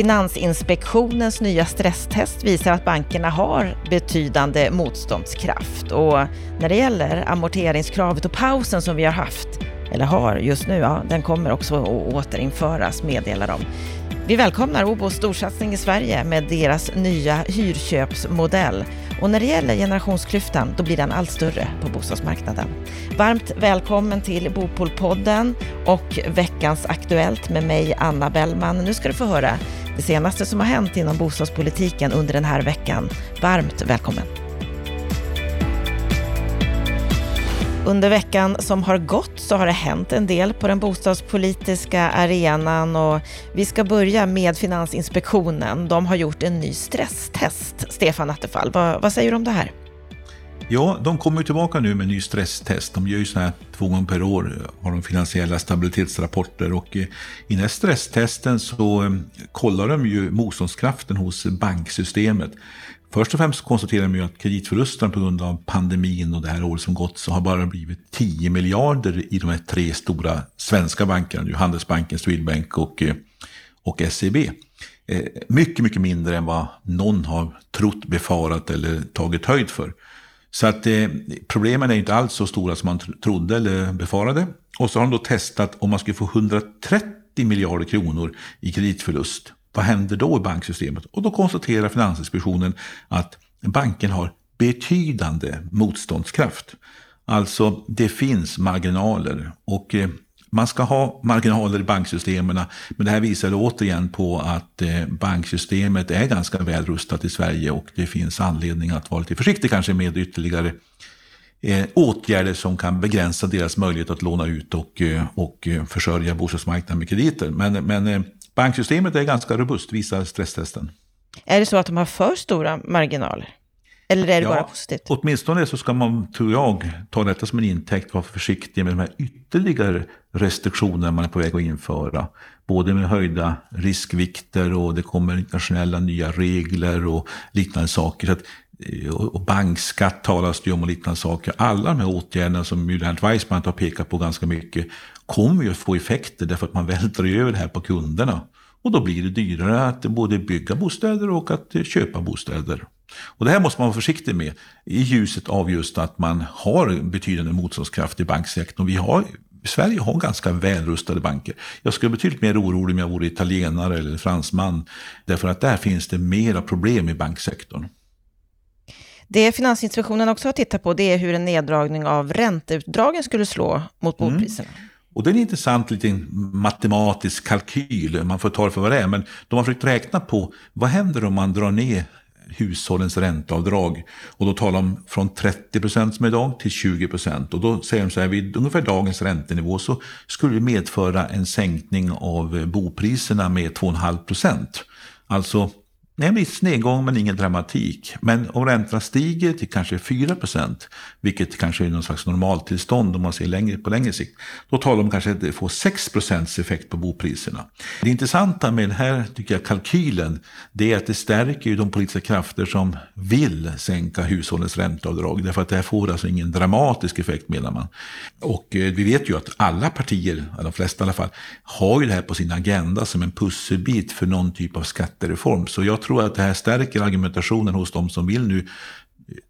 Finansinspektionens nya stresstest visar att bankerna har betydande motståndskraft. Och när det gäller amorteringskravet och pausen som vi har haft, eller har just nu, ja, den kommer också att återinföras, meddelar de. Vi välkomnar Obos storsatsning i Sverige med deras nya hyrköpsmodell. Och när det gäller generationsklyftan, då blir den allt större på bostadsmarknaden. Varmt välkommen till Bopolpodden och veckans Aktuellt med mig, Anna Bellman. Nu ska du få höra det senaste som har hänt inom bostadspolitiken under den här veckan. Varmt välkommen! Under veckan som har gått så har det hänt en del på den bostadspolitiska arenan och vi ska börja med Finansinspektionen. De har gjort en ny stresstest. Stefan Attefall, vad, vad säger du om det här? Ja, de kommer tillbaka nu med ny stresstest. De gör ju så här två gånger per år, har de finansiella stabilitetsrapporter och eh, i den här stresstesten så eh, kollar de ju motståndskraften hos banksystemet. Först och främst konstaterar de ju att kreditförlusterna på grund av pandemin och det här året som gått så har bara blivit 10 miljarder i de här tre stora svenska bankerna, Handelsbanken, Swedbank och, eh, och SEB. Mycket, mycket mindre än vad någon har trott, befarat eller tagit höjd för. Så att eh, problemen är inte alls så stora som man trodde eller befarade. Och så har de då testat om man skulle få 130 miljarder kronor i kreditförlust vad händer då i banksystemet? Och då konstaterar Finansinspektionen att banken har betydande motståndskraft. Alltså det finns marginaler och eh, man ska ha marginaler i banksystemen. Men det här visar återigen på att eh, banksystemet är ganska väl rustat i Sverige och det finns anledning att vara lite försiktig kanske med ytterligare eh, åtgärder som kan begränsa deras möjlighet att låna ut och, eh, och försörja bostadsmarknaden med krediter. Men, men Banksystemet är ganska robust, visar stresstesten. Är det så att de har för stora marginaler? Eller är det ja, bara positivt? Åtminstone så ska man, tror jag, ta detta som en intäkt vara försiktig med de här ytterligare restriktionerna man är på väg att införa. Både med höjda riskvikter och det kommer internationella nya regler och liknande saker. Så att, eh, och bankskatt talas det om och liknande saker. Alla de här åtgärderna som Julian Weissman har pekat på ganska mycket kommer ju att få effekter därför att man vältrar över det här på kunderna. Och då blir det dyrare att både bygga bostäder och att köpa bostäder. Och det här måste man vara försiktig med i ljuset av just att man har betydande motståndskraft i banksektorn. Vi har, Sverige har ganska välrustade banker. Jag skulle bli betydligt mer orolig om jag vore italienare eller fransman. Därför att där finns det mera problem i banksektorn. Det Finansinspektionen också har tittat på det är hur en neddragning av ränteutdragen skulle slå mot bopriserna. Mm. Och det är en intressant liten matematisk kalkyl, man får ta det för vad det är, men de har försökt räkna på vad händer om man drar ner hushållens ränteavdrag. Och då talar de från 30 procent som idag till 20 procent. Och då säger de så här, vid ungefär dagens räntenivå så skulle det medföra en sänkning av bopriserna med 2,5 procent. Alltså en viss nedgång men ingen dramatik. Men om räntorna stiger till kanske 4% vilket kanske är någon slags normaltillstånd om man ser längre, på längre sikt, då talar de om kanske att det får 6 effekt på bopriserna. Det intressanta med den här tycker jag, kalkylen, det är att det stärker ju de politiska krafter som vill sänka hushållens ränteavdrag, därför att det här får alltså ingen dramatisk effekt menar man. Och eh, vi vet ju att alla partier, de flesta i alla fall, har ju det här på sin agenda som en pusselbit för någon typ av skattereform. Så jag tror tror att det här stärker argumentationen hos de som vill nu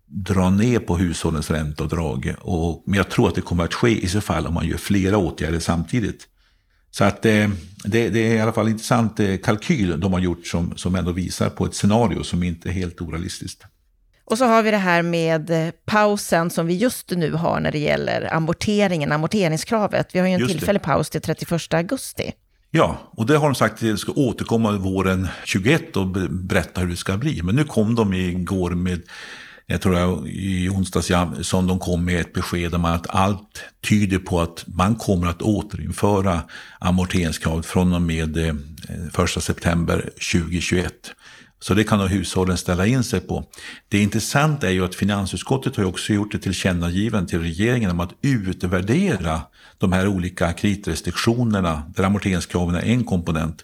dra ner på hushållens ränteavdrag. Och, men jag tror att det kommer att ske i så fall om man gör flera åtgärder samtidigt. Så att eh, det, det, är i alla fall en intressant eh, kalkyl de har gjort som, som ändå visar på ett scenario som inte är helt orealistiskt. Och så har vi det här med eh, pausen som vi just nu har när det gäller amorteringen, amorteringskravet. Vi har ju en tillfällig paus till 31 augusti. Ja, och det har de sagt att de ska återkomma våren 21 och berätta hur det ska bli. Men nu kom de igår med, jag tror jag i onsdags som de kom med ett besked om att allt tyder på att man kommer att återinföra amorteringskravet från och med eh, 1 september 2021. Så det kan då hushållen ställa in sig på. Det intressanta är ju att finansutskottet har också gjort ett tillkännagivande till regeringen om att utvärdera de här olika kreditrestriktionerna, där amorteringskraven är en komponent,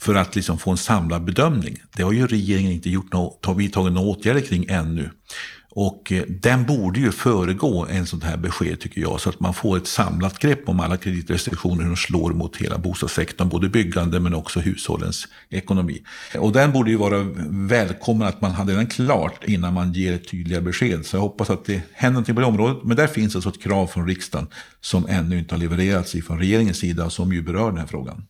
för att liksom få en samlad bedömning. Det har ju regeringen inte gjort något, vidtagit några åtgärder kring ännu. Och eh, den borde ju föregå en sånt här besked tycker jag, så att man får ett samlat grepp om alla kreditrestriktioner som slår mot hela bostadssektorn, både byggande men också hushållens ekonomi. Och den borde ju vara välkommen att man hade den klart innan man ger ett tydliga besked. Så jag hoppas att det händer någonting på det området. Men där finns alltså ett krav från riksdagen som ännu inte har levererats från regeringens sida som ju berör den här frågan.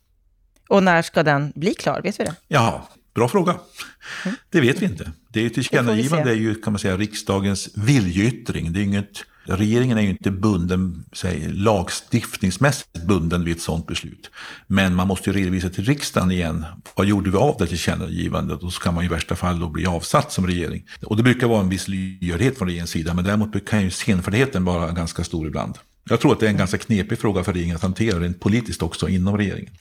Och när ska den bli klar? Vet vi det? Ja, bra fråga. Mm. Det vet vi inte. Det är ju tillkännagivande är ju kan man säga riksdagens viljeyttring. Det är inget, regeringen är ju inte bunden, säg, lagstiftningsmässigt bunden vid ett sådant beslut. Men man måste ju redovisa till riksdagen igen. Vad gjorde vi av det tillkännagivandet? Och så kan man i värsta fall då bli avsatt som regering. Och det brukar vara en viss lyhördhet från regeringens sida. Men däremot kan ju senfärdigheten vara ganska stor ibland. Jag tror att det är en ganska knepig fråga för regeringen att hantera, rent politiskt också inom regeringen.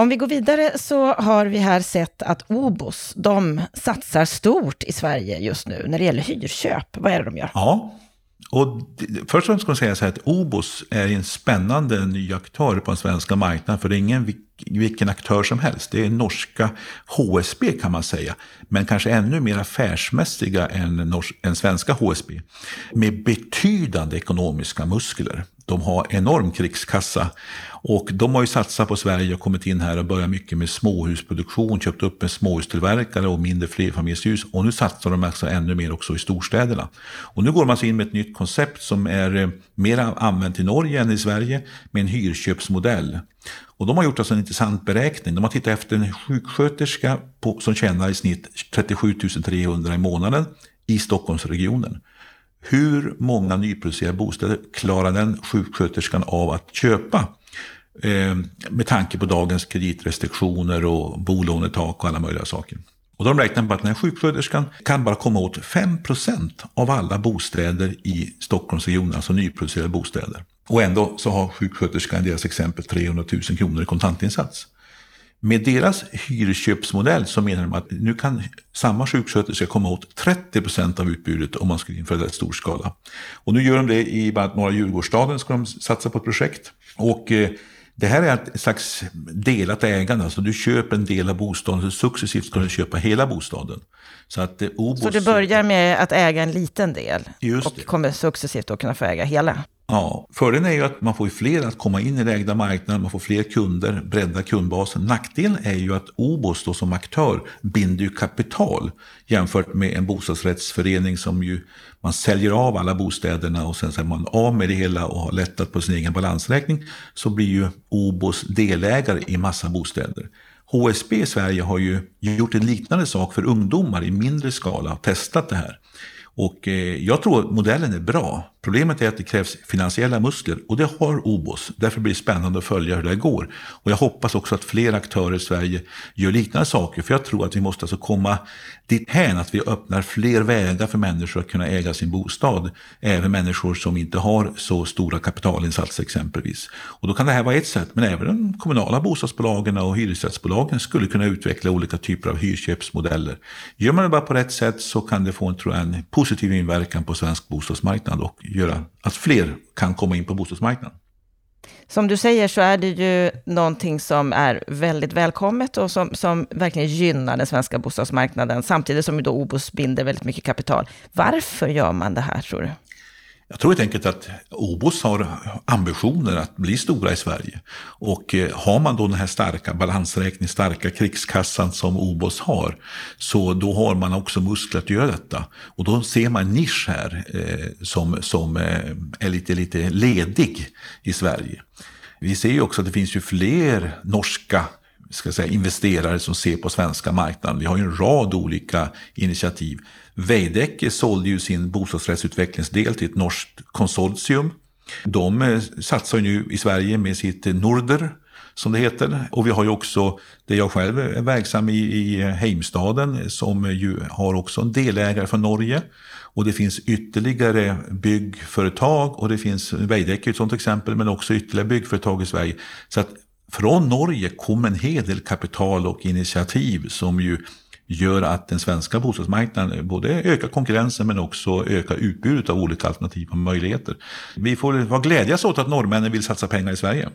Om vi går vidare så har vi här sett att Obos, de satsar stort i Sverige just nu när det gäller hyrköp. Vad är det de gör? Ja, och först och främst ska man säga så här att Obos är en spännande ny aktör på den svenska marknaden. För det är ingen vilken aktör som helst. Det är norska HSB kan man säga. Men kanske ännu mer affärsmässiga än, norsk, än svenska HSB. Med betydande ekonomiska muskler. De har enorm krigskassa och de har ju satsat på Sverige och kommit in här och börjat mycket med småhusproduktion, köpt upp en småhustillverkare och mindre flerfamiljshus. Och nu satsar de alltså ännu mer också i storstäderna. Och nu går man alltså in med ett nytt koncept som är eh, mer använt i Norge än i Sverige med en hyrköpsmodell. Och de har gjort alltså en intressant beräkning. De har tittat efter en sjuksköterska på, som tjänar i snitt 37 300 i månaden i Stockholmsregionen. Hur många nyproducerade bostäder klarar den sjuksköterskan av att köpa? Eh, med tanke på dagens kreditrestriktioner och bolånetak och alla möjliga saker. Och de räknar på att den här sjuksköterskan kan bara komma åt 5% av alla bostäder i Stockholmsregionen, alltså nyproducerade bostäder. Och ändå så har sjuksköterskan i deras exempel 300 000 kronor i kontantinsats. Med deras hyrköpsmodell så menar de att nu kan samma sjuksköterska komma åt 30 procent av utbudet om man skulle införa det i stor skala. Och nu gör de det i bland annat norra Djurgårdsstaden, ska de satsa på ett projekt. Och eh, det här är ett slags delat ägande, alltså du köper en del av bostaden, så successivt ska du köpa hela bostaden. Så, att, eh, Obos... så du börjar med att äga en liten del och kommer successivt att kunna få äga hela? Ja, fördelen är ju att man får fler att komma in i den ägda marknaden, man får fler kunder, bredda kundbasen. Nackdelen är ju att Obos då som aktör binder ju kapital jämfört med en bostadsrättsförening som ju man säljer av alla bostäderna och sen så är man av med det hela och har lättat på sin egen balansräkning så blir ju Obos delägare i massa bostäder. HSB i Sverige har ju gjort en liknande sak för ungdomar i mindre skala, testat det här. Och eh, jag tror att modellen är bra. Problemet är att det krävs finansiella muskler och det har OBOS. Därför blir det spännande att följa hur det går. Och jag hoppas också att fler aktörer i Sverige gör liknande saker. För jag tror att vi måste alltså komma dithän att vi öppnar fler vägar för människor att kunna äga sin bostad. Även människor som inte har så stora kapitalinsatser exempelvis. Och då kan det här vara ett sätt. Men även de kommunala bostadsbolagen och hyresrättsbolagen skulle kunna utveckla olika typer av hyrköpsmodeller. Gör man det bara på rätt sätt så kan det få en, tror jag, en positiv inverkan på svensk bostadsmarknad och göra att fler kan komma in på bostadsmarknaden. Som du säger så är det ju någonting som är väldigt välkommet och som, som verkligen gynnar den svenska bostadsmarknaden, samtidigt som ju då OBOS binder väldigt mycket kapital. Varför gör man det här tror du? Jag tror helt enkelt att Obos har ambitioner att bli stora i Sverige. Och eh, har man då den här starka balansräkningen, starka krigskassan som Obos har, så då har man också muskler att göra detta. Och då ser man en nisch här eh, som, som eh, är lite, lite ledig i Sverige. Vi ser ju också att det finns ju fler norska ska säga, investerare som ser på svenska marknaden. Vi har ju en rad olika initiativ. Veidekke sålde ju sin bostadsrättsutvecklingsdel till ett norskt konsortium. De eh, satsar ju nu i Sverige med sitt eh, Norder som det heter. Och vi har ju också, det jag själv är verksam i, i eh, Heimstaden, som ju har också en delägare från Norge. Och det finns ytterligare byggföretag och det finns Veidekke ett sådant exempel, men också ytterligare byggföretag i Sverige. Så att från Norge kom en hel del kapital och initiativ som ju gör att den svenska bostadsmarknaden både ökar konkurrensen men också ökar utbudet av olika alternativa möjligheter. Vi får glädjas åt att norrmännen vill satsa pengar i Sverige.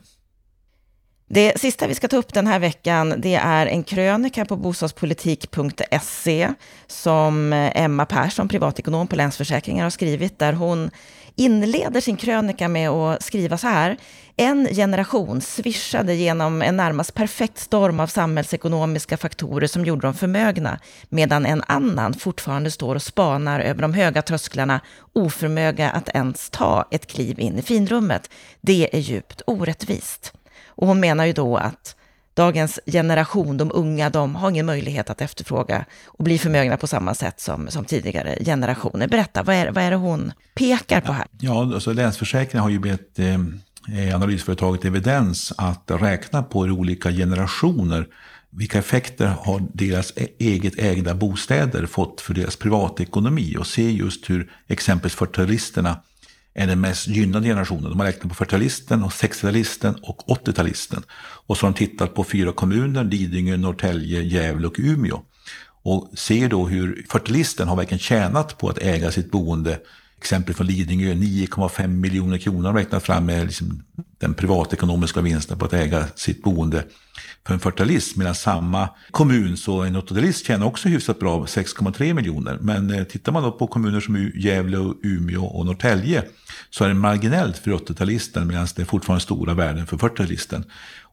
Det sista vi ska ta upp den här veckan, det är en krönika på bostadspolitik.se som eh, Emma Persson, privatekonom på Länsförsäkringar, har skrivit, där hon inleder sin krönika med att skriva så här. En generation svischade genom en närmast perfekt storm av samhällsekonomiska faktorer som gjorde dem förmögna, medan en annan fortfarande står och spanar över de höga trösklarna, oförmöga att ens ta ett kliv in i finrummet. Det är djupt orättvist. Och hon menar ju då att dagens generation, de unga, de har ingen möjlighet att efterfråga och bli förmögna på samma sätt som, som tidigare generationer. Berätta, vad är, vad är det hon pekar på här? Ja, alltså Länsförsäkringar har ju bett eh, eh analysföretaget Evidens att räkna på hur olika generationer vilka effekter har deras e-, eget ägda bostäder fått för deras privatekonomi och se just hur exempelvis 40-talisterna är den mest gynnade generationen. De har räknat på 40-talisten, 60-talisten och 80-talisten. Och så har de tittat på fyra kommuner, Lidingö, Norrtälje, Gävle och Umeå. Och ser då hur 40-talisten har verkligen tjänat på att äga sitt boende. Exempel från Lidingö, 9,5 miljoner kronor har räknat fram med liksom den privatekonomiska vinsten på att äga sitt boende för en 40-talist. Medan samma kommun, så en 80-talist tjänar också hyfsat bra, 6,3 miljoner. Men eh, tittar man då på kommuner som Gävle, Umeå och Norrtälje så är det marginellt för 80-talisten medan det är fortfarande stora värden för 40-talisten.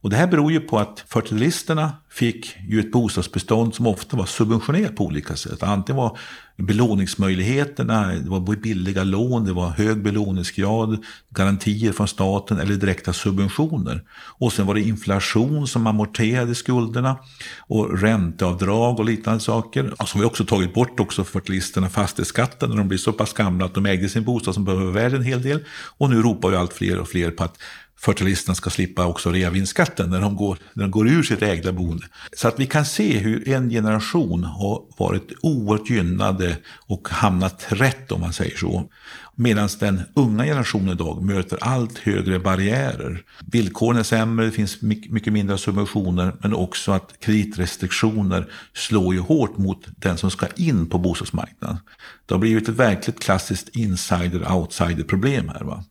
Och det här beror ju på att 40-talisterna fick ju ett bostadsbestånd som ofta var subventionerat på olika sätt. Antingen var belåningsmöjligheterna, det var billiga lån, det var hög belåningsgrad, garantier från staten eller direkta subventioner. Och sen var det inflation som amorterade skulderna och ränteavdrag och liknande saker. Och har vi också tagit bort också för 40-talisterna fastighetsskatten när de blir så pass gamla att de ägde sin bostad som behöver värde en hel del. Och nu ropar ju allt fler och fler på att 40 ska slippa också reavinstskatten när de, går, när de går ur sitt ägda boende. Så att vi kan se hur en generation har varit oerhört gynnade och hamnat rätt om man säger så. Medan den unga generationen idag möter allt högre barriärer. Villkoren är sämre, det finns mycket mindre subventioner men också att kreditrestriktioner slår ju hårt mot den som ska in på bostadsmarknaden. Det har blivit ett verkligt klassiskt insider-outsider problem här. Va?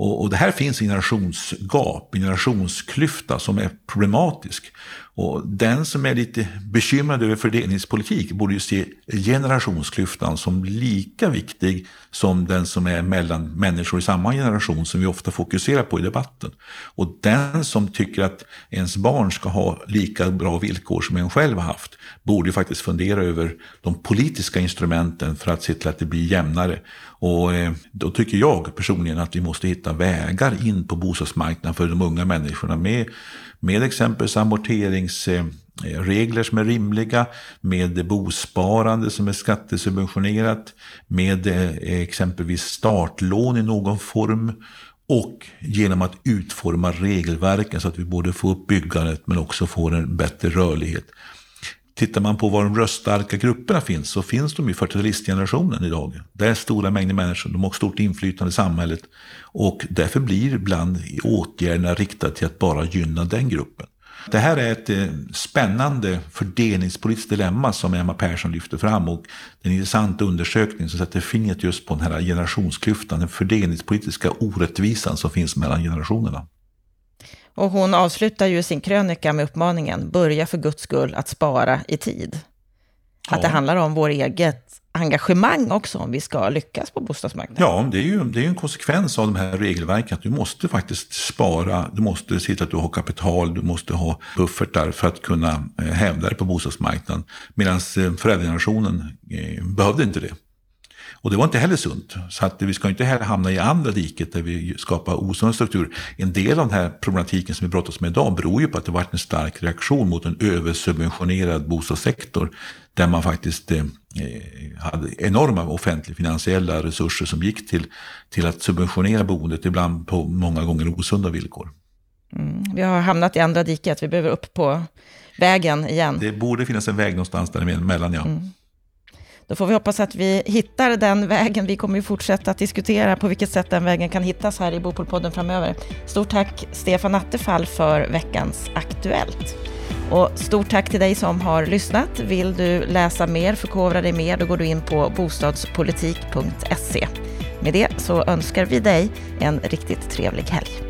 Och, och det här finns en generationsgap, en generationsklyfta som är problematisk. Och den som är lite bekymrad över fördelningspolitik borde ju se generationsklyftan som lika viktig som den som är mellan människor i samma generation som vi ofta fokuserar på i debatten. Och den som tycker att ens barn ska ha lika bra villkor som en själv har haft borde ju faktiskt fundera över de politiska instrumenten för att se till att det blir jämnare. Och eh, då tycker jag personligen att vi måste hitta vägar in på bostadsmarknaden för de unga människorna med med exempelvis amorteringsregler som är rimliga, med bosparande som är skattesubventionerat, med eh, exempelvis startlån i någon form och genom att utforma regelverken så att vi både får upp byggandet men också får en bättre rörlighet. Tittar man på var de röststarka grupperna finns så finns de i 40-talistgenerationen idag. Det är stora mängder människor, de har stort inflytande i samhället och därför blir ibland åtgärderna riktade till att bara gynna den gruppen. Det här är ett eh, spännande fördelningspolitiskt dilemma som Emma Persson lyfter fram och det är en intressant undersökning som sätter fingret just på den här generationsklyftan, den fördelningspolitiska orättvisan som finns mellan generationerna. Och hon avslutar ju sin krönika med uppmaningen, börja för guds skull att spara i tid. Ja. Att det handlar om vår eget engagemang också om vi ska lyckas på bostadsmarknaden. Ja, det är ju det är en konsekvens av de här regelverken. Att du måste faktiskt spara, du måste se till att du har kapital, du måste ha buffertar för att kunna eh, hävda dig på bostadsmarknaden. Medan eh, föräldragenerationen eh, behövde inte det. Och det var inte heller sunt. Så att vi ska inte heller hamna i andra diket där vi skapar osund struktur. En del av den här problematiken som vi brottas med idag beror ju på att det varit en stark reaktion mot en översubventionerad bostadssektor. Där man faktiskt eh, hade enorma offentliga finansiella resurser som gick till, till att subventionera boendet, ibland på många gånger osunda villkor. Mm, vi har hamnat i andra diket, vi behöver upp på vägen igen. Det borde finnas en väg någonstans däremellan, ja. Mm. Då får vi hoppas att vi hittar den vägen. Vi kommer ju fortsätta att diskutera på vilket sätt den vägen kan hittas här i Bopolpodden framöver. Stort tack Stefan Attefall för veckans Aktuellt. Och stort tack till dig som har lyssnat. Vill du läsa mer, förkovra dig mer, då går du in på bostadspolitik.se. Med det så önskar vi dig en riktigt trevlig helg.